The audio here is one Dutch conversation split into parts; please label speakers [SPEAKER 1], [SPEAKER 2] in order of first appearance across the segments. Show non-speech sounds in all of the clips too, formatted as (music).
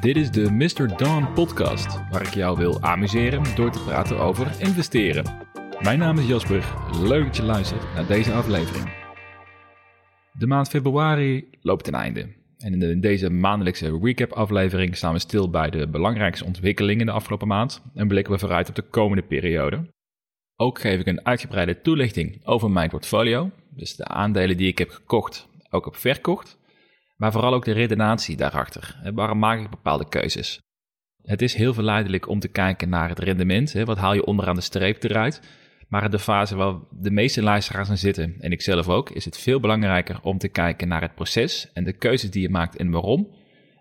[SPEAKER 1] Dit is de Mr. Dawn podcast, waar ik jou wil amuseren door te praten over investeren. Mijn naam is Jasper, leuk dat je luistert naar deze aflevering. De maand februari loopt ten einde. En in deze maandelijkse recap-aflevering staan we stil bij de belangrijkste ontwikkelingen de afgelopen maand en blikken we vooruit op de komende periode. Ook geef ik een uitgebreide toelichting over mijn portfolio, dus de aandelen die ik heb gekocht, ook heb verkocht, maar vooral ook de redenatie daarachter. Waarom maak ik bepaalde keuzes? Het is heel verleidelijk om te kijken naar het rendement, wat haal je onderaan de streep eruit. Maar in de fase waar de meeste luisteraars aan zitten, en ik zelf ook, is het veel belangrijker om te kijken naar het proces en de keuzes die je maakt en waarom.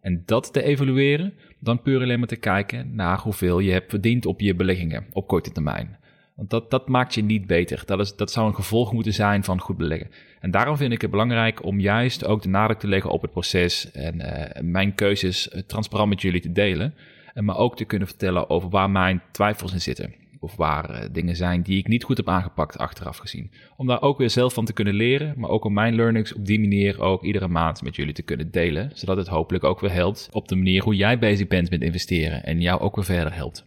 [SPEAKER 1] En dat te evalueren, dan puur alleen maar te kijken naar hoeveel je hebt verdiend op je beleggingen op korte termijn. Want dat, dat maakt je niet beter. Dat, is, dat zou een gevolg moeten zijn van goed beleggen. En daarom vind ik het belangrijk om juist ook de nadruk te leggen op het proces en uh, mijn keuzes uh, transparant met jullie te delen. En maar ook te kunnen vertellen over waar mijn twijfels in zitten. Of waar uh, dingen zijn die ik niet goed heb aangepakt achteraf gezien. Om daar ook weer zelf van te kunnen leren, maar ook om mijn learnings op die manier ook iedere maand met jullie te kunnen delen. Zodat het hopelijk ook weer helpt op de manier hoe jij bezig bent met investeren en jou ook weer verder helpt.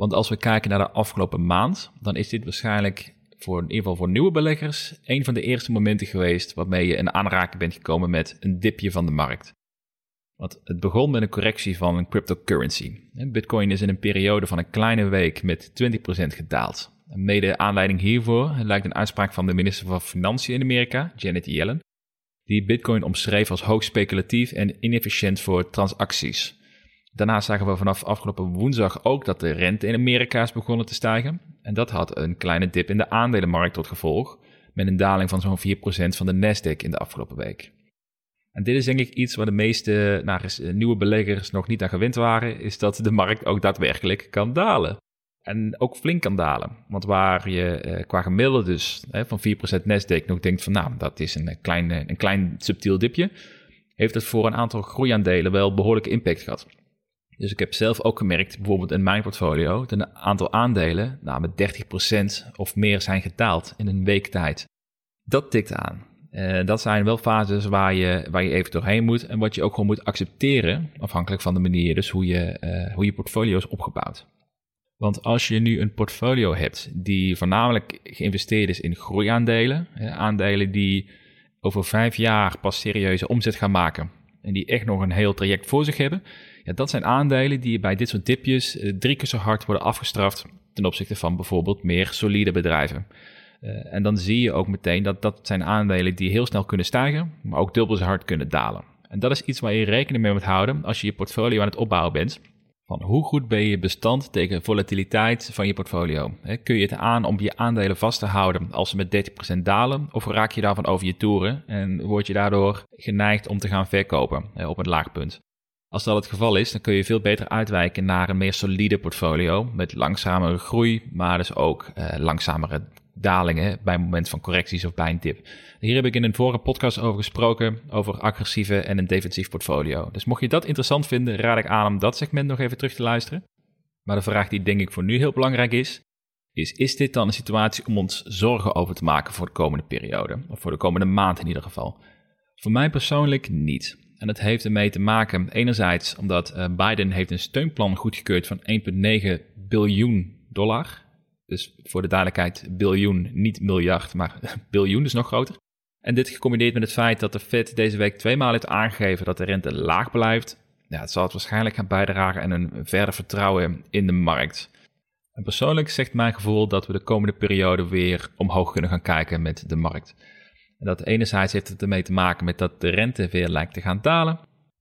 [SPEAKER 1] Want als we kijken naar de afgelopen maand, dan is dit waarschijnlijk voor in ieder geval voor nieuwe beleggers een van de eerste momenten geweest waarmee je in aanraking bent gekomen met een dipje van de markt. Want het begon met een correctie van een cryptocurrency. Bitcoin is in een periode van een kleine week met 20% gedaald. mede aanleiding hiervoor lijkt een uitspraak van de minister van Financiën in Amerika, Janet Yellen, die Bitcoin omschreef als hoog speculatief en inefficiënt voor transacties. Daarna zagen we vanaf afgelopen woensdag ook dat de rente in Amerika is begonnen te stijgen. En dat had een kleine dip in de aandelenmarkt tot gevolg, met een daling van zo'n 4% van de Nasdaq in de afgelopen week. En dit is denk ik iets waar de meeste nou, nieuwe beleggers nog niet aan gewend waren, is dat de markt ook daadwerkelijk kan dalen. En ook flink kan dalen. Want waar je eh, qua gemiddelde dus van 4% Nasdaq nog denkt van nou, dat is een klein, een klein subtiel dipje, heeft het voor een aantal groeiaandelen wel behoorlijke impact gehad. Dus ik heb zelf ook gemerkt, bijvoorbeeld in mijn portfolio, dat een aantal aandelen met 30% of meer zijn gedaald in een week tijd. Dat tikt aan. Uh, dat zijn wel fases waar je, waar je even doorheen moet en wat je ook gewoon moet accepteren, afhankelijk van de manier dus hoe je, uh, hoe je portfolio is opgebouwd. Want als je nu een portfolio hebt die voornamelijk geïnvesteerd is in groeiaandelen, aandelen die over vijf jaar pas serieuze omzet gaan maken en die echt nog een heel traject voor zich hebben, ja, dat zijn aandelen die bij dit soort dipjes uh, drie keer zo hard worden afgestraft ten opzichte van bijvoorbeeld meer solide bedrijven. Uh, en dan zie je ook meteen dat dat zijn aandelen die heel snel kunnen stijgen, maar ook dubbel zo hard kunnen dalen. En dat is iets waar je rekening mee moet houden als je je portfolio aan het opbouwen bent. Van hoe goed ben je bestand tegen volatiliteit van je portfolio? kun je het aan om je aandelen vast te houden als ze met 30% dalen? Of raak je daarvan over je toeren en word je daardoor geneigd om te gaan verkopen op een laag punt? Als dat het geval is, dan kun je veel beter uitwijken naar een meer solide portfolio met langzamere groei, maar dus ook uh, langzamere dalingen bij moment van correcties of bij een dip. Hier heb ik in een vorige podcast over gesproken, over agressieve en een defensief portfolio. Dus mocht je dat interessant vinden, raad ik aan om dat segment nog even terug te luisteren. Maar de vraag die denk ik voor nu heel belangrijk is, is, is dit dan een situatie om ons zorgen over te maken voor de komende periode? Of voor de komende maand in ieder geval? Voor mij persoonlijk niet. En dat heeft ermee te maken, enerzijds omdat uh, Biden heeft een steunplan goedgekeurd van 1,9 biljoen dollar. Dus voor de duidelijkheid, biljoen, niet miljard, maar (laughs) biljoen, dus nog groter. En dit gecombineerd met het feit dat de Fed deze week tweemaal heeft aangegeven dat de rente laag blijft, ja, het zal het waarschijnlijk gaan bijdragen aan een verder vertrouwen in de markt. En persoonlijk zegt mijn gevoel dat we de komende periode weer omhoog kunnen gaan kijken met de markt. En dat enerzijds heeft het ermee te maken met dat de rente weer lijkt te gaan dalen.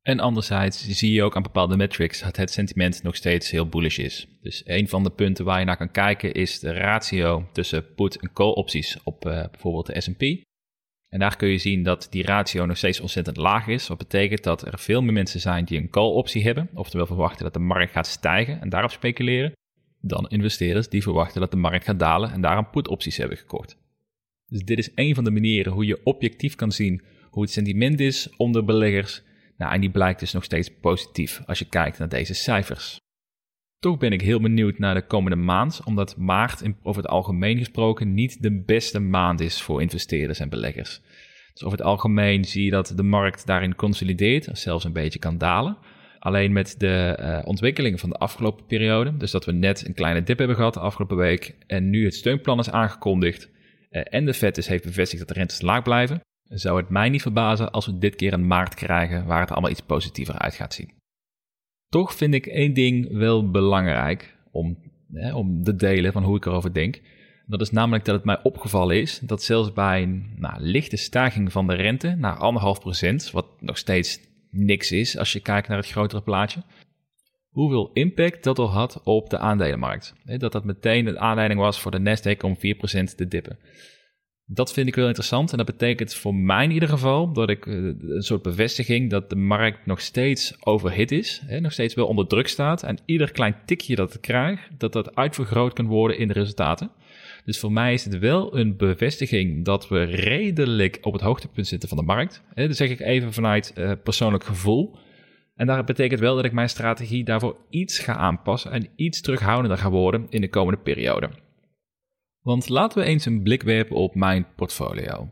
[SPEAKER 1] En anderzijds zie je ook aan bepaalde metrics dat het sentiment nog steeds heel bullish is. Dus een van de punten waar je naar kan kijken is de ratio tussen put- en call-opties op uh, bijvoorbeeld de S&P. En daar kun je zien dat die ratio nog steeds ontzettend laag is. Wat betekent dat er veel meer mensen zijn die een call-optie hebben, oftewel verwachten dat de markt gaat stijgen en daarop speculeren, dan investeerders die verwachten dat de markt gaat dalen en daarom put-opties hebben gekocht. Dus dit is een van de manieren hoe je objectief kan zien hoe het sentiment is onder beleggers. Nou, en die blijkt dus nog steeds positief als je kijkt naar deze cijfers. Toch ben ik heel benieuwd naar de komende maand, omdat maart over het algemeen gesproken niet de beste maand is voor investeerders en beleggers. Dus over het algemeen zie je dat de markt daarin consolideert, zelfs een beetje kan dalen. Alleen met de uh, ontwikkelingen van de afgelopen periode, dus dat we net een kleine dip hebben gehad de afgelopen week en nu het steunplan is aangekondigd uh, en de Fed dus heeft bevestigd dat de rentes laag blijven, zou het mij niet verbazen als we dit keer een maart krijgen waar het allemaal iets positiever uit gaat zien. Toch vind ik één ding wel belangrijk om, hè, om te delen van hoe ik erover denk. Dat is namelijk dat het mij opgevallen is dat zelfs bij een nou, lichte stijging van de rente naar anderhalf procent, wat nog steeds niks is als je kijkt naar het grotere plaatje, hoeveel impact dat al had op de aandelenmarkt. Dat dat meteen een aanleiding was voor de Nasdaq om 4% te dippen. Dat vind ik wel interessant en dat betekent voor mij in ieder geval dat ik eh, een soort bevestiging dat de markt nog steeds overhit is, hè, nog steeds wel onder druk staat en ieder klein tikje dat ik krijg, dat dat uitvergroot kan worden in de resultaten. Dus voor mij is het wel een bevestiging dat we redelijk op het hoogtepunt zitten van de markt. Hè, dat zeg ik even vanuit uh, persoonlijk gevoel. En dat betekent wel dat ik mijn strategie daarvoor iets ga aanpassen en iets terughoudender ga worden in de komende periode. Want laten we eens een blik werpen op mijn portfolio.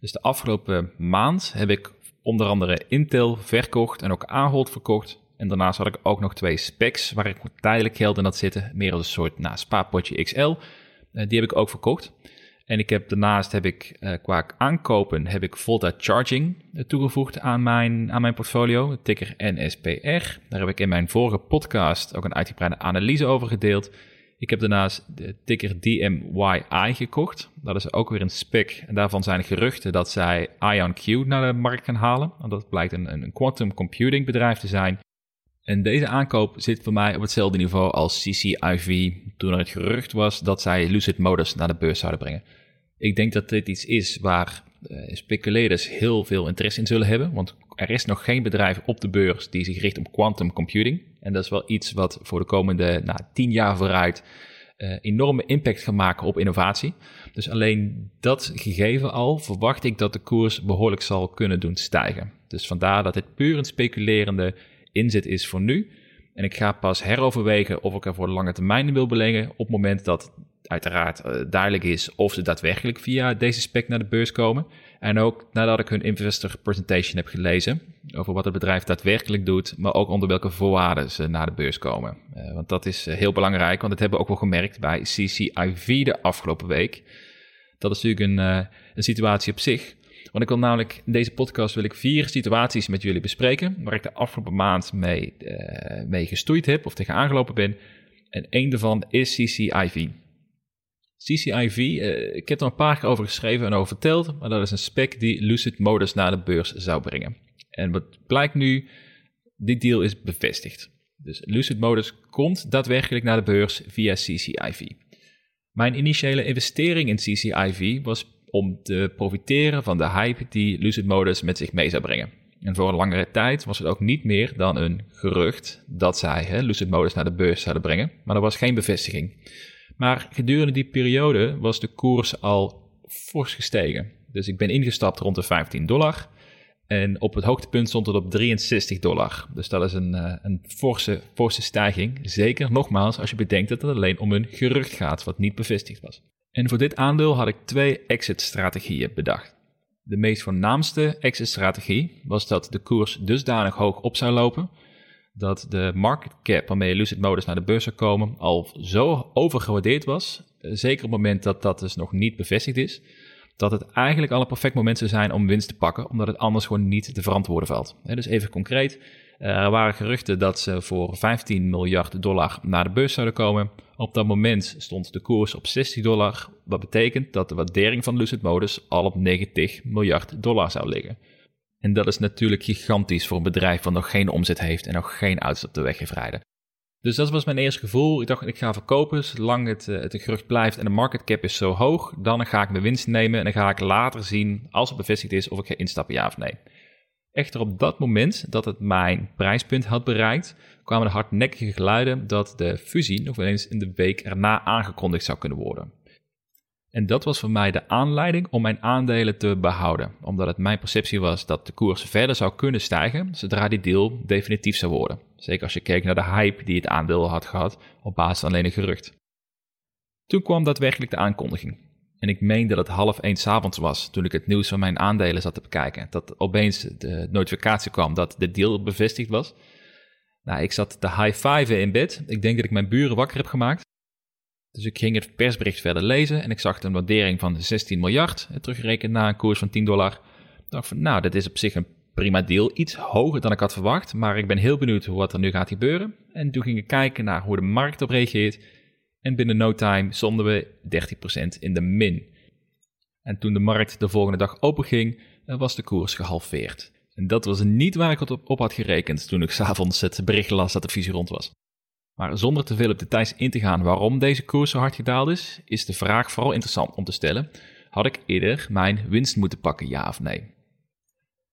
[SPEAKER 1] Dus de afgelopen maand heb ik onder andere Intel verkocht en ook Ahold verkocht. En daarnaast had ik ook nog twee specs waar ik tijdelijk geld in had zitten. Meer als een soort nou, XL. Eh, die heb ik ook verkocht. En ik heb, daarnaast heb ik uh, qua aankopen heb ik Volta Charging uh, toegevoegd aan mijn, aan mijn portfolio, ticker NSPR. Daar heb ik in mijn vorige podcast ook een uitgebreide analyse over gedeeld. Ik heb daarnaast de ticker DMYI gekocht. Dat is ook weer een spec. En daarvan zijn geruchten dat zij IonQ naar de markt gaan halen. En dat blijkt een, een quantum computing bedrijf te zijn. En deze aankoop zit voor mij op hetzelfde niveau als CCIV toen er het gerucht was dat zij Lucid Motors naar de beurs zouden brengen. Ik denk dat dit iets is waar uh, speculeerders heel veel interesse in zullen hebben, want er is nog geen bedrijf op de beurs die zich richt op quantum computing. En dat is wel iets wat voor de komende nou, tien jaar vooruit uh, enorme impact gaat maken op innovatie. Dus alleen dat gegeven al verwacht ik dat de koers behoorlijk zal kunnen doen stijgen. Dus vandaar dat dit puur een speculerende inzet is voor nu. En ik ga pas heroverwegen of ik er voor lange termijn wil beleggen op het moment dat uiteraard uh, duidelijk is of ze daadwerkelijk via deze spec naar de beurs komen. En ook nadat ik hun investor presentation heb gelezen over wat het bedrijf daadwerkelijk doet, maar ook onder welke voorwaarden ze naar de beurs komen. Uh, want dat is uh, heel belangrijk, want dat hebben we ook wel gemerkt bij CCIV de afgelopen week. Dat is natuurlijk een, een situatie op zich. Want ik wil namelijk in deze podcast wil ik vier situaties met jullie bespreken waar ik de afgelopen maand mee, mee gestoeid heb of tegen aangelopen ben. En één daarvan is CCIV. CCIV, uh, ik heb er een paar keer over geschreven en over verteld, maar dat is een spec die Lucid Motors naar de beurs zou brengen. En wat blijkt nu, dit deal is bevestigd. Dus Lucid Motors komt daadwerkelijk naar de beurs via CCIV. Mijn initiële investering in CCIV was om te profiteren van de hype die Lucid Motors met zich mee zou brengen. En voor een langere tijd was het ook niet meer dan een gerucht dat zij hè, Lucid Motors naar de beurs zouden brengen, maar er was geen bevestiging. Maar gedurende die periode was de koers al fors gestegen. Dus ik ben ingestapt rond de 15 dollar. En op het hoogtepunt stond het op 63 dollar. Dus dat is een, uh, een forse, forse stijging. Zeker nogmaals als je bedenkt dat het alleen om een gerucht gaat, wat niet bevestigd was. En voor dit aandeel had ik twee exit-strategieën bedacht. De meest voornaamste exit-strategie was dat de koers dusdanig hoog op zou lopen dat de market cap waarmee Lucid Motors naar de beurs zou komen al zo overgewaardeerd was, eh, zeker op het moment dat dat dus nog niet bevestigd is, dat het eigenlijk al een perfect moment zou zijn om winst te pakken, omdat het anders gewoon niet te verantwoorden valt. Dus even concreet, eh, er waren geruchten dat ze voor 15 miljard dollar naar de beurs zouden komen. Op dat moment stond de koers op 60 dollar, wat betekent dat de waardering van Lucid Motors al op 90 miljard dollar zou liggen. En dat is natuurlijk gigantisch voor een bedrijf wat nog geen omzet heeft en nog geen auto's op de weg heeft. Dus dat was mijn eerste gevoel. Ik dacht, ik ga verkopen. Zolang het, eh, het gerucht blijft en de market cap is zo hoog, dan ga ik mijn winst nemen en dan ga ik later zien, als het bevestigd is, of ik ga instappen, ja of nee. Echter op dat moment dat het mijn prijspunt had bereikt, kwamen de hardnekkige geluiden dat de fusie nog wel eens in de week erna aangekondigd zou kunnen worden. En dat was voor mij de aanleiding om mijn aandelen te behouden, omdat het mijn perceptie was dat de koers verder zou kunnen stijgen zodra die deal definitief zou worden. Zeker als je keek naar de hype die het aandeel had gehad op basis van alleen een gerucht. Toen kwam daadwerkelijk de aankondiging. En ik meen dat het half één avonds was toen ik het nieuws van mijn aandelen zat te bekijken. Dat opeens de notificatie kwam dat de deal bevestigd was. Nou, ik zat te high-fiven in bed. Ik denk dat ik mijn buren wakker heb gemaakt. Dus ik ging het persbericht verder lezen en ik zag een waardering van 16 miljard, teruggerekend naar een koers van 10 dollar. Ik dacht van, nou, dat is op zich een prima deal. Iets hoger dan ik had verwacht, maar ik ben heel benieuwd wat er nu gaat gebeuren. En toen ging ik kijken naar hoe de markt op reageert. En binnen no time stonden we 30% in de min. En toen de markt de volgende dag openging, was de koers gehalveerd. En dat was niet waar ik op had gerekend toen ik s'avonds het bericht las dat de visie rond was. Maar zonder te veel op details in te gaan waarom deze koers zo hard gedaald is, is de vraag vooral interessant om te stellen: had ik eerder mijn winst moeten pakken, ja of nee?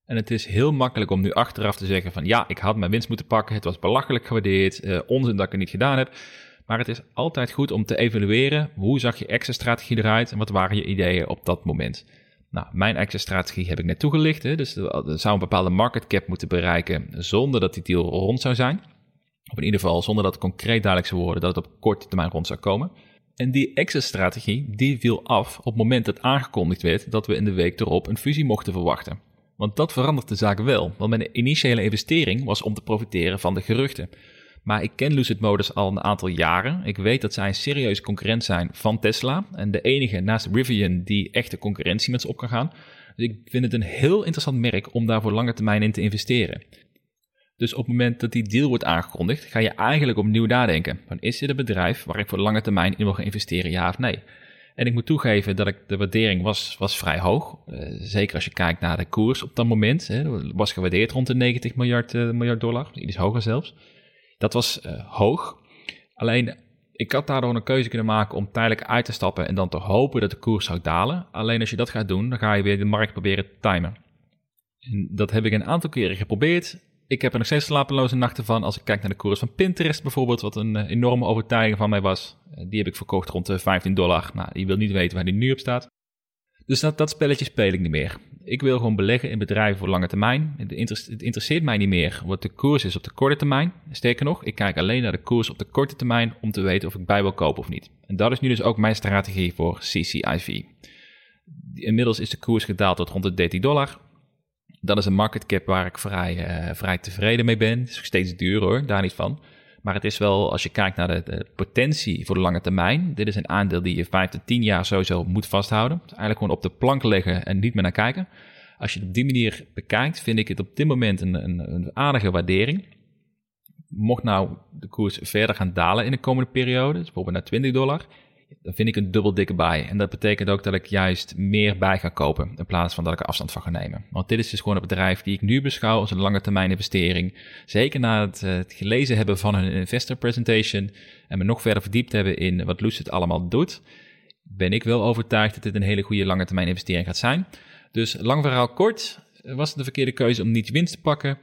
[SPEAKER 1] En het is heel makkelijk om nu achteraf te zeggen van ja, ik had mijn winst moeten pakken, het was belachelijk gewaardeerd, uh, onzin dat ik het niet gedaan heb. Maar het is altijd goed om te evalueren hoe zag je exit-strategie eruit en wat waren je ideeën op dat moment. Nou, mijn exit-strategie heb ik net toegelicht, hè, dus er zou een bepaalde market cap moeten bereiken zonder dat die deal rond zou zijn. Of in ieder geval zonder dat het concreet duidelijk zou worden dat het op korte termijn rond zou komen. En die exit-strategie die viel af op het moment dat aangekondigd werd dat we in de week erop een fusie mochten verwachten. Want dat verandert de zaak wel, want mijn initiële investering was om te profiteren van de geruchten. Maar ik ken Lucid Motors al een aantal jaren. Ik weet dat zij een serieus concurrent zijn van Tesla. En de enige naast Rivian die echte concurrentie met ze op kan gaan. Dus ik vind het een heel interessant merk om daar voor lange termijn in te investeren. Dus op het moment dat die deal wordt aangekondigd, ga je eigenlijk opnieuw nadenken. Van is dit een bedrijf waar ik voor lange termijn in wil gaan investeren, ja of nee? En ik moet toegeven dat ik, de waardering was, was vrij hoog. Uh, zeker als je kijkt naar de koers op dat moment. Hè, was gewaardeerd rond de 90 miljard, uh, miljard dollar, iets hoger zelfs. Dat was uh, hoog. Alleen, ik had daardoor een keuze kunnen maken om tijdelijk uit te stappen en dan te hopen dat de koers zou dalen. Alleen als je dat gaat doen, dan ga je weer de markt proberen te timen. En dat heb ik een aantal keren geprobeerd ik heb er nog steeds slapeloze nachten van. Als ik kijk naar de koers van Pinterest bijvoorbeeld, wat een uh, enorme overtuiging van mij was. Uh, die heb ik verkocht rond de 15 dollar. Nou, je wil niet weten waar die nu op staat. Dus dat, dat spelletje speel ik niet meer. Ik wil gewoon beleggen in bedrijven voor lange termijn. Het, het interesseert mij niet meer wat de koers is op de korte termijn. Sterker nog, ik kijk alleen naar de koers op de korte termijn om te weten of ik bij wil kopen of niet. En dat is nu dus ook mijn strategie voor CCIV. Inmiddels is de koers gedaald tot rond de 13 dollar. Dat is een market cap waar ik vrij, uh, vrij tevreden mee ben. Het is steeds duur hoor, daar niet van. Maar het is wel, als je kijkt naar de, de, potentie voor de lange termijn. Dit is een aandeel die je 5 tot 10 jaar sowieso moet vasthouden. Dus eigenlijk gewoon op de plank leggen en niet meer naar kijken. Als je het op die manier bekijkt, vind ik het op dit moment een, een, een aardige waardering. Mocht nou de koers verder gaan dalen in de komende periode, dus bijvoorbeeld naar 20 dollar, dan vind ik een dubbel dikke bij. En dat betekent ook dat ik juist meer bij ga kopen in plaats van dat ik er afstand van ga nemen. Want dit is dus gewoon een bedrijf die ik nu beschouw als een lange termijn investering. Zeker na het, uh, het gelezen hebben van hun investor presentation en me nog verder verdiept hebben in wat Lucid allemaal doet, ben ik wel overtuigd dat dit een hele goede lange termijn investering gaat zijn. Dus lang verhaal kort, was het de verkeerde keuze om niet winst te pakken.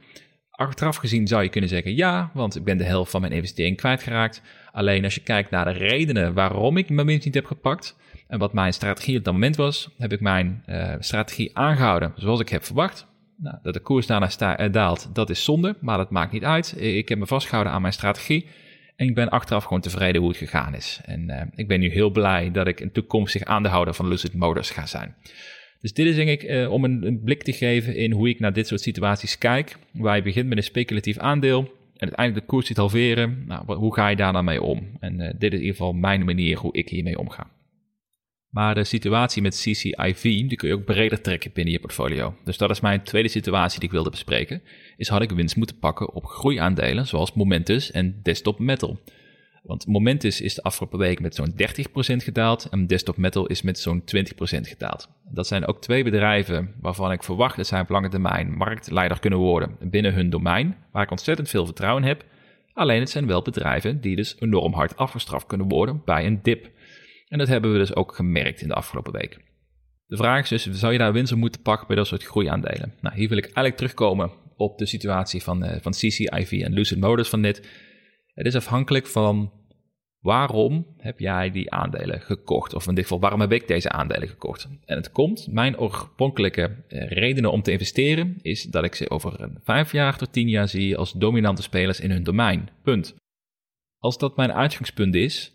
[SPEAKER 1] Achteraf gezien zou je kunnen zeggen ja, want ik ben de helft van mijn investering kwijtgeraakt. Alleen als je kijkt naar de redenen waarom ik mijn winst niet heb gepakt en wat mijn strategie op dat moment was, heb ik mijn uh, strategie aangehouden zoals ik heb verwacht. Nou, dat de koers daarna uh, daalt, dat is zonde, maar dat maakt niet uit. Ik heb me vastgehouden aan mijn strategie en ik ben achteraf gewoon tevreden hoe het gegaan is. En uh, ik ben nu heel blij dat ik een toekomstig aandeelhouder van Lucid Motors ga zijn. Dus dit is denk ik uh, om een, een, blik te geven in hoe ik naar dit soort situaties kijk. Waar je begint met een speculatief aandeel en uiteindelijk de koers ziet halveren. Nou, hoe ga je daar dan mee om? En uh, dit is in ieder geval mijn manier hoe ik hiermee omga. Maar de situatie met CCIV, die kun je ook breder trekken binnen je portfolio. Dus dat is mijn tweede situatie die ik wilde bespreken. Is had ik winst moeten pakken op groeiaandelen zoals Momentus en Desktop Metal. Want Momentus is de afgelopen week met zo'n 30% gedaald en Desktop Metal is met zo'n 20% gedaald. Dat zijn ook twee bedrijven waarvan ik verwacht dat zij op lange termijn marktleider kunnen worden binnen hun domein, waar ik ontzettend veel vertrouwen heb. Alleen het zijn wel bedrijven die dus enorm hard afgestraft kunnen worden bij een dip. En dat hebben we dus ook gemerkt in de afgelopen week. De vraag is dus, zou je daar winst op moeten pakken bij dat soort groeiaandelen? Nou, hier wil ik eigenlijk terugkomen op de situatie van, uh, van CCIV en Lucid Motors van net. Het is afhankelijk van waarom heb jij die aandelen gekocht? Of in dit geval, waarom heb ik deze aandelen gekocht? En het komt, mijn oorspronkelijke eh, redenen om te investeren, is dat ik ze over een vijf jaar tot tien jaar zie als dominante spelers in hun domein. Punt. Als dat mijn uitgangspunt is,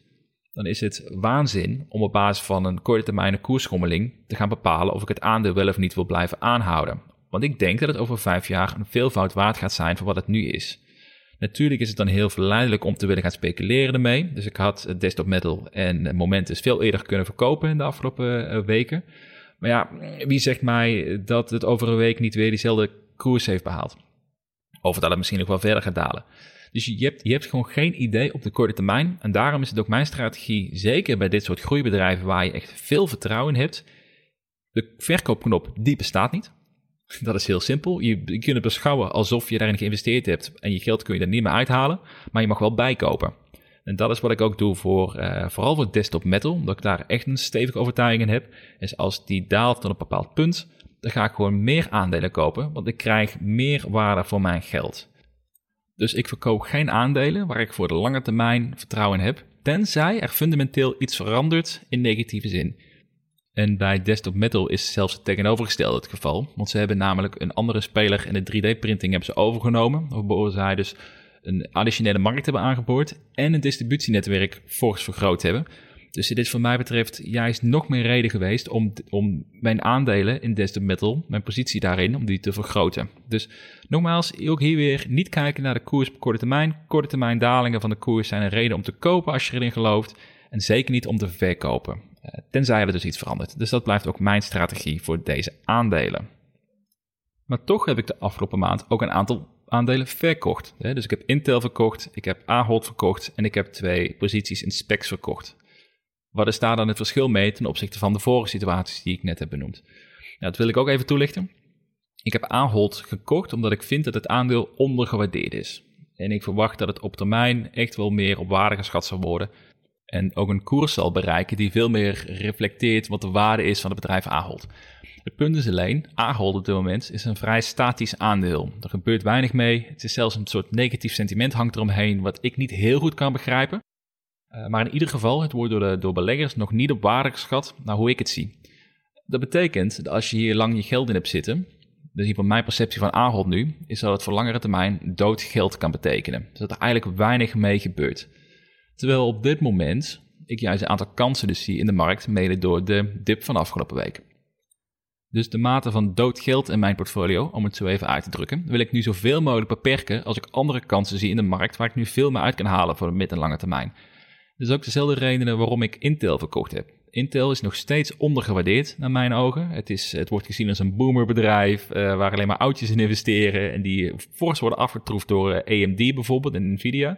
[SPEAKER 1] dan is het waanzin om op basis van een korte termijn koersschommeling te gaan bepalen of ik het aandeel wel of niet wil blijven aanhouden. Want ik denk dat het over vijf jaar een veelvoud waard gaat zijn van wat het nu is. Natuurlijk is het dan heel verleidelijk om te willen gaan speculeren ermee. Dus ik had het desktop metal en Momentus veel eerder kunnen verkopen in de afgelopen eh, weken. Maar ja, wie zegt mij dat het over een week niet weer diezelfde koers heeft behaald? Of dat het misschien nog wel verder gaat dalen. Dus je hebt, je hebt gewoon geen idee op de korte termijn. En daarom is het ook mijn strategie, zeker bij dit soort groeibedrijven waar je echt veel vertrouwen in hebt. De verkoopknop, die bestaat niet. Dat is heel simpel. Je, je kunt het beschouwen alsof je daarin geïnvesteerd hebt en je geld kun je er niet meer uithalen, maar je mag wel bijkopen. En dat is wat ik ook doe voor, uh, vooral voor desktop metal, omdat ik daar echt een stevige overtuiging in heb. Is als die daalt tot een bepaald punt, dan ga ik gewoon meer aandelen kopen, want ik krijg meer waarde voor mijn geld. Dus ik verkoop geen aandelen waar ik voor de lange termijn vertrouwen in heb, tenzij er fundamenteel iets verandert in negatieve zin. En bij Desktop Metal is zelfs het tegenovergestelde het geval. Want ze hebben namelijk een andere speler in de 3D-printing hebben ze overgenomen. Waardoor zij dus een additionele markt hebben aangeboord en een distributienetwerk fors vergroot hebben. Dus dit is voor mij betreft juist nog meer reden geweest om, om mijn aandelen in Desktop Metal, mijn positie daarin, om die te vergroten. Dus nogmaals, ook hier weer niet kijken naar de koers op korte termijn. Korte termijn dalingen van de koers zijn een reden om te kopen als je erin gelooft. En zeker niet om te verkopen. Eh, tenzij er dus iets verandert. Dus dat blijft ook mijn strategie voor deze aandelen. Maar toch heb ik de afgelopen maand ook een aantal aandelen verkocht. Dus ik heb Intel verkocht, ik heb Ahold verkocht en ik heb twee posities in Specs verkocht. Wat is daar dan het verschil mee ten opzichte van de vorige situaties die ik net heb benoemd? Nou, dat wil ik ook even toelichten. Ik heb Ahold gekocht omdat ik vind dat het aandeel ondergewaardeerd is. En ik verwacht dat het op termijn echt wel meer op waarde geschat zal worden en ook een koers zal bereiken die veel meer reflecteert wat de waarde is van het bedrijf Ahold. Het punt is alleen, Ahold op dit moment is een vrij statisch aandeel. Er gebeurt weinig mee. Het is zelfs een soort negatief sentiment hangt eromheen, wat ik niet heel goed kan begrijpen. Uh, maar in ieder geval, het wordt door, de, door beleggers nog niet op waarde geschat naar hoe ik het zie. Dat betekent dat als je hier lang je geld in hebt zitten, dus hier van mijn perceptie van Ahold nu, is dat het voor langere termijn dood geld kan betekenen. Dus dat er eigenlijk weinig mee gebeurt. Terwijl op dit moment ik juist een aantal kansen dus zie in de markt, mede door de dip van afgelopen week. Dus de mate van dood geld in mijn portfolio, om het zo even uit te drukken, wil ik nu zoveel mogelijk beperken als ik andere kansen zie in de markt waar ik nu veel meer uit kan halen voor de mid- en lange termijn. Dus ook dezelfde redenen waarom ik Intel verkocht heb. Intel is nog steeds ondergewaardeerd naar mijn ogen. Het, is, het wordt gezien als een boomerbedrijf uh, waar alleen maar oudjes in investeren en die fors worden afgetroefd door uh, AMD bijvoorbeeld en Nvidia.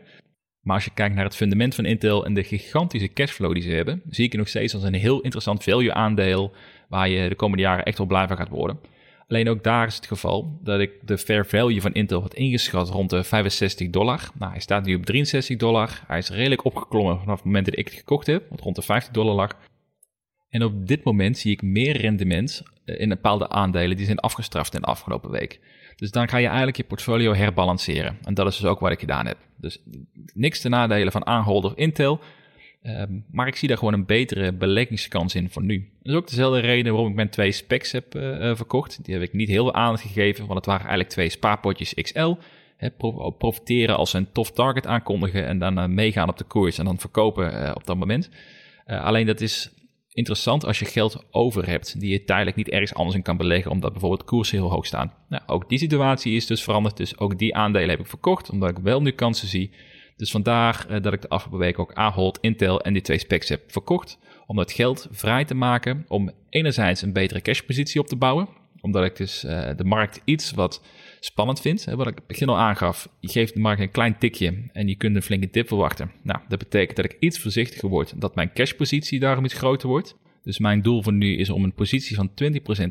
[SPEAKER 1] Maar als je kijkt naar het fundament van Intel en de gigantische cashflow die ze hebben, zie ik het nog steeds als een heel interessant value aandeel waar je de komende jaren echt wel blij van gaat worden. Alleen ook daar is het geval dat ik de fair value van Intel had ingeschat rond de 65 dollar. Nou, hij staat nu op 63 dollar. Hij is redelijk opgeklommen vanaf het moment dat ik het gekocht heb, wat rond de 50 dollar lag. En op dit moment zie ik meer rendement in bepaalde aandelen die zijn afgestraft in de afgelopen week. Dus dan ga je eigenlijk je portfolio herbalanceren. En dat is dus ook wat ik gedaan heb. Dus niks te nadelen van Ahold of Intel. Ehm, maar ik zie daar gewoon een betere beleggingskans in voor nu. Dat is ook dezelfde reden waarom ik mijn twee specs heb uh, verkocht. Die heb ik niet heel veel aandacht gegeven, want het waren eigenlijk twee spaarpotjes XL. profiteren als ze een tof target aankondigen en dan uh, meegaan op de koers en dan verkopen op dat moment. alleen dat is interessant als je geld over hebt die je tijdelijk niet ergens anders in kan beleggen, omdat bijvoorbeeld koersen heel hoog staan. Nou, ook die situatie is dus veranderd, dus ook die aandelen heb ik verkocht, omdat ik wel nu kansen zie. Dus vandaar uh, dat ik de afgelopen week ook Ahold, Intel en die twee specs heb verkocht, om dat geld vrij te maken om enerzijds een betere cashpositie op te bouwen, omdat ik dus uh, de markt iets wat spannend vind. Wat ik begin al aangaf, je geeft de markt een klein tikje en je kunt een flinke dip verwachten. Nou, dat betekent dat ik iets voorzichtiger word, dat mijn cashpositie daarom iets groter wordt. Dus mijn doel voor nu is om een positie van 20%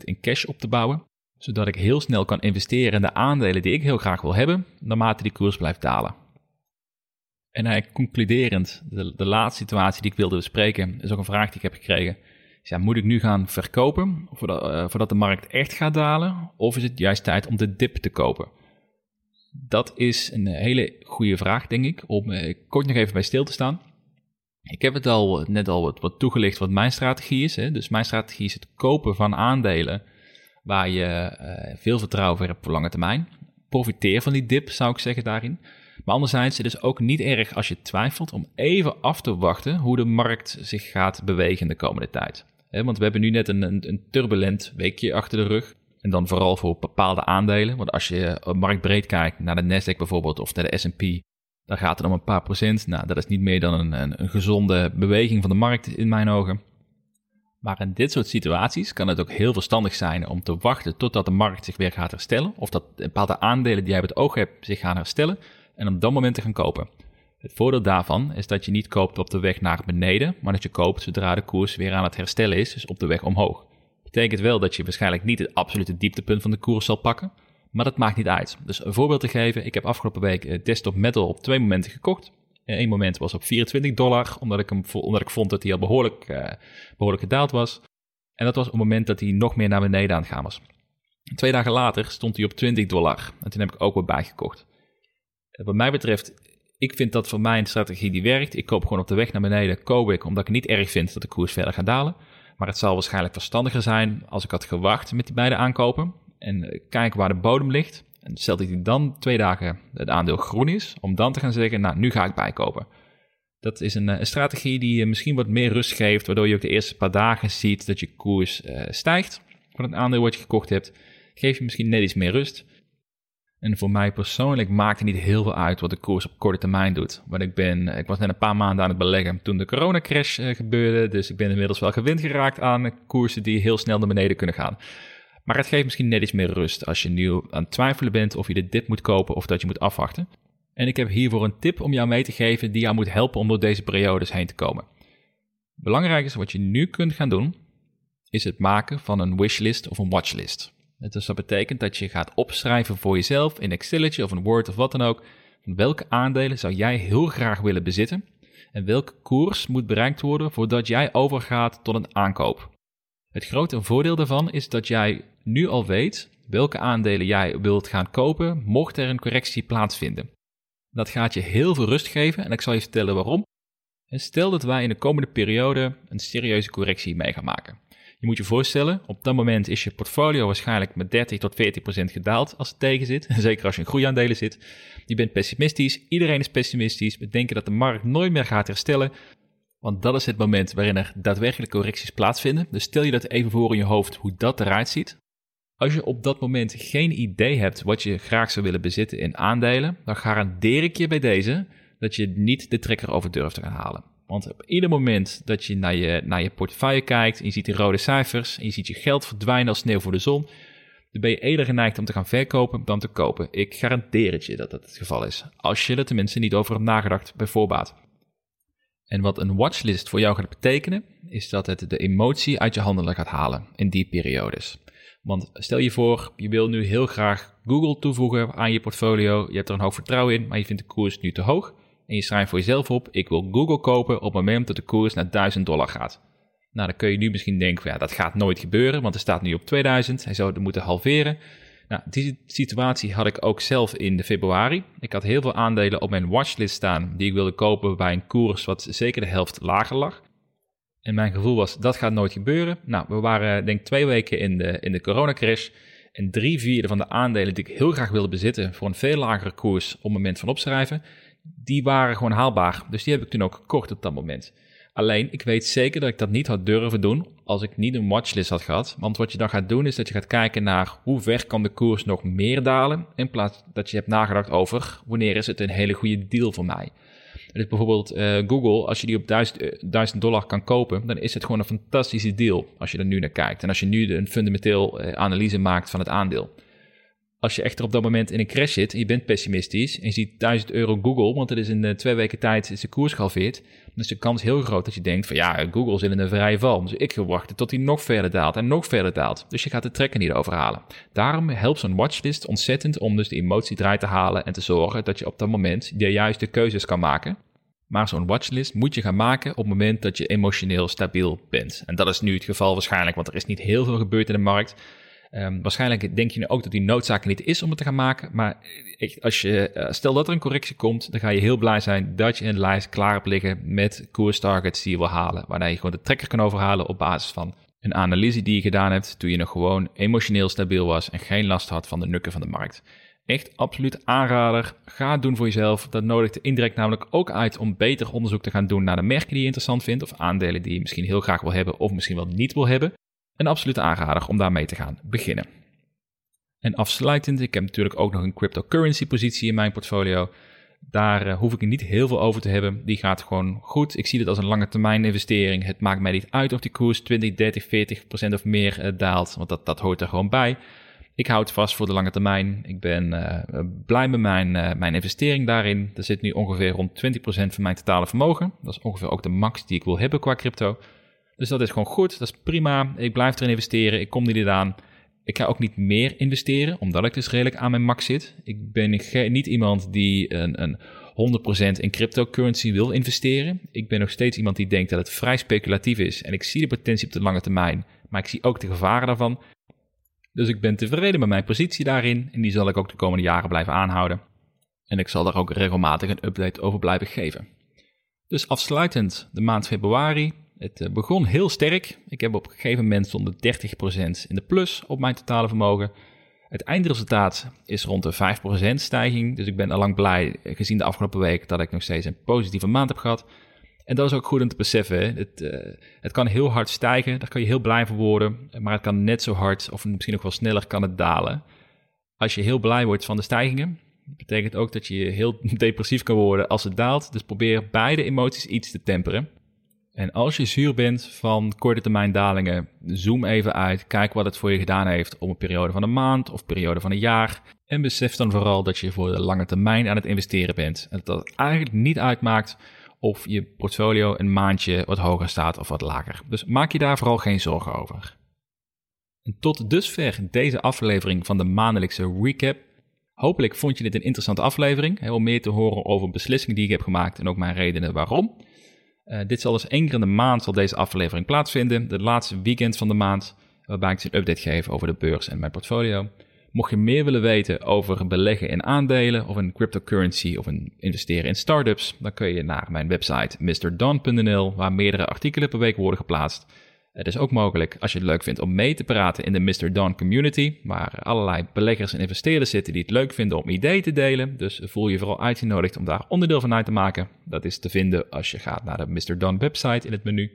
[SPEAKER 1] in cash op te bouwen, zodat ik heel snel kan investeren in de aandelen die ik heel graag wil hebben, naarmate die koers blijft dalen. En concluderend, de, de laatste situatie die ik wilde bespreken, is ook een vraag die ik heb gekregen moet ik nu gaan verkopen voordat, uh, voordat de markt echt gaat dalen? Of is het juist tijd om de dip te kopen? Dat is een hele goede vraag, denk ik, om uh, kort nog even bij stil te staan. Ik heb het al net al wat, toegelicht wat mijn strategie is. Hè. Dus mijn strategie is het kopen van aandelen waar je veel vertrouwen voor hebt voor lange termijn. Profiteer van die dip, zou ik zeggen daarin. Maar anderzijds, het is ook niet erg als je twijfelt om even af te wachten hoe de markt zich gaat bewegen de komende tijd. Want we hebben nu net een, een, turbulent weekje achter de rug. En dan vooral voor bepaalde aandelen. Want als je marktbreed kijkt naar de Nasdaq bijvoorbeeld of naar de S&P, dan gaat het om een paar procent. Nou, dat is niet meer dan een, een, een gezonde beweging van de markt in mijn ogen. Maar in dit soort situaties kan het ook heel verstandig zijn om te wachten totdat de markt zich weer gaat herstellen. Of dat bepaalde aandelen die jij op het oog hebt zich gaan herstellen. En op dat moment te gaan kopen. Het voordeel daarvan is dat je niet koopt op de weg naar beneden, maar dat je koopt zodra de koers weer aan het herstellen is, dus op de weg omhoog. Betekent wel dat je waarschijnlijk niet het absolute dieptepunt van de koers zal pakken, maar dat maakt niet uit. Dus een voorbeeld te geven, ik heb afgelopen week eh, Desktop Metal op twee momenten gekocht. Eén moment was op 24 dollar, omdat ik, hem, omdat ik vond dat hij al behoorlijk, uh, behoorlijk gedaald was. En dat was op het moment dat hij nog meer naar beneden aan het gaan was. Twee dagen later stond hij op 20 dollar. En toen heb ik ook weer bijgekocht. Eh, wat mij betreft, ik vind dat voor mij een strategie die werkt. Ik koop gewoon op de weg naar beneden, koop ik, omdat ik niet erg vind dat de koers verder gaat dalen. Maar het zal waarschijnlijk verstandiger zijn als ik had gewacht met die beide aankopen. En eh, kijk waar de bodem ligt. En stel dat hij dan twee dagen het aandeel groen is, om dan te gaan zeggen, nou, nu ga ik bijkopen. Dat is een, eh, een strategie die je misschien wat meer rust geeft, waardoor je ook de eerste paar dagen ziet dat je koers stijgt van het aandeel wat je gekocht hebt. Geef je misschien net iets meer rust. En voor mij persoonlijk maakt het niet heel veel uit wat de koers op korte termijn doet. Want ik, ben, ik was net een paar maanden aan het beleggen toen de coronacrash uh, gebeurde. Dus ik ben inmiddels wel gewend geraakt aan koersen die heel snel naar beneden kunnen gaan. Maar het geeft misschien net iets meer rust als je nu aan het twijfelen bent of je dip moet kopen of dat je moet afwachten. En ik heb hiervoor een tip om jou mee te geven die jou moet helpen om door deze periodes heen te komen. Belangrijk is wat je nu kunt gaan doen, is het maken van een wishlist of een watchlist. Dus dat betekent dat je gaat opschrijven voor jezelf in Exceletje of een Word of wat dan ook. Welke aandelen zou jij heel graag willen bezitten? En welke koers moet bereikt worden voordat jij overgaat tot een aankoop? Het grote voordeel daarvan is dat jij nu al weet welke aandelen jij wilt gaan kopen, mocht er een correctie plaatsvinden. Dat gaat je heel veel rust geven en ik zal je vertellen waarom. En stel dat wij in de komende periode een serieuze correctie mee gaan maken. Je moet je voorstellen, op dat moment is je portfolio waarschijnlijk met 30 tot 40 procent gedaald als het tegen zit. (laughs) Zeker als je in groeiaandelen zit. Je bent pessimistisch, iedereen is pessimistisch. We denken dat de markt nooit meer gaat herstellen. Want dat is het moment waarin er daadwerkelijk correcties plaatsvinden. Dus stel je dat even voor in je hoofd hoe dat eruit ziet. Als je op dat moment geen idee hebt wat je graag zou willen bezitten in aandelen, dan garandeer ik je bij deze dat je niet de trekker over durft te gaan halen. Want op ieder moment dat je naar je, naar je portefeuille kijkt en je ziet die rode cijfers en je ziet je geld verdwijnen als sneeuw voor de zon, dan ben je eerder geneigd om te gaan verkopen dan te kopen. Ik garandeer het je dat dat het geval is. Als je er tenminste niet over hebt nagedacht bij voorbaat. En wat een watchlist voor jou gaat betekenen, is dat het de emotie uit je handelen gaat halen in die periodes. Want stel je voor, je wil nu heel graag Google toevoegen aan je portfolio. Je hebt er een hoog vertrouwen in, maar je vindt de koers nu te hoog. En je schrijft voor jezelf op, ik wil Google kopen op het moment dat de koers naar 1000 dollar gaat. Nou, dan kun je nu misschien denken, ja, dat gaat nooit gebeuren, want er staat nu op 2000. Hij zou het moeten halveren. Nou, die situatie had ik ook zelf in de februari. Ik had heel veel aandelen op mijn watchlist staan die ik wilde kopen bij een koers wat zeker de helft lager lag. En mijn gevoel was, dat gaat nooit gebeuren. Nou, we waren denk ik twee weken in de, in de coronacrash. En drie vierde van de aandelen die ik heel graag wilde bezitten voor een veel lagere koers op het moment van opschrijven, die waren gewoon haalbaar. Dus die heb ik toen ook gekocht op dat moment. Alleen, ik weet zeker dat ik dat niet had durven doen als ik niet een watchlist had gehad. Want wat je dan gaat doen is dat je gaat kijken naar hoe ver kan de koers nog meer dalen. In plaats dat je hebt nagedacht over wanneer is het een hele goede deal voor mij. Dus bijvoorbeeld uh, Google, als je die op 1000, 1000 eh, dollar kan kopen, dan is het gewoon een fantastische deal als je er nu naar kijkt. En als je nu een fundamenteel uh, analyse maakt van het aandeel. Als je echter op dat moment in een crash zit en je bent pessimistisch en je ziet 1000 euro Google, want het is in twee weken tijd is de koers gehalveerd, dan is de kans heel groot dat je denkt van ja, Google zit in een vrije val. Dus ik ga wachten tot hij nog verder daalt en nog verder daalt. Dus je gaat de trekker niet overhalen. Daarom helpt zo'n watchlist ontzettend om dus de emotie eruit te halen en te zorgen dat je op dat moment de juiste keuzes kan maken. Maar zo'n watchlist moet je gaan maken op het moment dat je emotioneel stabiel bent. En dat is nu het geval waarschijnlijk, want er is niet heel veel gebeurd in de markt. Um, waarschijnlijk denk je ook dat die noodzaak niet is om het te gaan maken. Maar als je, uh, stel dat er een correctie komt, dan ga je heel blij zijn dat je een lijst klaar hebt liggen met koerstargets die je wil halen. Waarna je gewoon de trekker kan overhalen op basis van een analyse die je gedaan hebt toen je nog gewoon emotioneel stabiel was en geen last had van de nukken van de markt. Echt absoluut aanrader. Ga het doen voor jezelf. Dat nodigt indirect namelijk ook uit om beter onderzoek te gaan doen naar de merken die je interessant vindt. Of aandelen die je misschien heel graag wil hebben of misschien wel niet wil hebben. Een absolute aanrader om daarmee te gaan beginnen. En afsluitend, ik heb natuurlijk ook nog een cryptocurrency positie in mijn portfolio. Daar uh, hoef ik niet heel veel over te hebben. Die gaat gewoon goed. Ik zie dit als een lange termijn investering. Het maakt mij niet uit of die koers 20, 30, 40 procent of meer uh, daalt. Want dat, dat hoort er gewoon bij. Ik houd vast voor de lange termijn. Ik ben uh, blij met mijn, mijn investering daarin. Er zit nu ongeveer rond 20% van mijn totale vermogen. Dat is ongeveer ook de max die ik wil hebben qua crypto. Dus dat is gewoon goed. Dat is prima. Ik blijf erin investeren. Ik kom niet aan. Ik ga ook niet meer investeren, omdat ik dus redelijk aan mijn max zit. Ik ben niet iemand die een, een 100% in cryptocurrency wil investeren. Ik ben nog steeds iemand die denkt dat het vrij speculatief is. En ik zie de potentie op de lange termijn, maar ik zie ook de gevaren daarvan. Dus ik ben tevreden met mijn positie daarin en die zal ik ook de komende jaren blijven aanhouden. En ik zal daar ook regelmatig een update over blijven geven. Dus afsluitend de maand februari het eh, begon heel sterk. Ik heb op een gegeven moment stond 30% in de plus op mijn totale vermogen. Het eindresultaat is rond de 5% stijging. Dus ik ben al lang blij, eh, gezien de afgelopen week, dat ik nog steeds een positieve maand heb gehad. En dat is ook goed om te beseffen. Het, uh, het kan heel hard stijgen, daar kan je heel blij van worden. Maar het kan net zo hard, of misschien nog wel sneller, kan het dalen. Als je heel blij wordt van de stijgingen, betekent ook dat je heel (laughs) depressief kan worden als het daalt. Dus probeer beide emoties iets te temperen. En als je zuur bent van korte termijn dalingen, zoom even uit, kijk wat het voor je gedaan heeft op een periode van een maand of periode van een jaar. En besef dan vooral dat je voor de lange termijn aan het investeren bent. En dat het eigenlijk niet uitmaakt of je portfolio een maandje wat hoger staat of wat lager. Dus maak je daar vooral geen zorgen over. En tot dusver deze aflevering van de maandelijkse recap. Hopelijk vond je dit een interessante aflevering. Heel meer te horen over beslissingen die ik heb gemaakt en ook mijn redenen waarom. Uh, dit zal dus één keer in de maand zal deze aflevering plaatsvinden. De laatste weekend van de maand. Waarbij ik een update geef over de beurs en mijn portfolio. Mocht je meer willen weten over beleggen in aandelen of in cryptocurrency of in investeren in startups, dan kun je naar mijn website mrdon.nl, waar meerdere artikelen per week worden geplaatst. Het is ook mogelijk, als je het leuk vindt, om mee te praten in de Mr. Don community, waar allerlei beleggers en investeerders zitten die het leuk vinden om ideeën te delen. Dus voel je vooral uitgenodigd om daar onderdeel van uit te maken. Dat is te vinden als je gaat naar de Mr. Don website in het menu.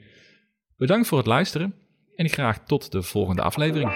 [SPEAKER 1] Bedankt voor het luisteren en graag tot de volgende aflevering.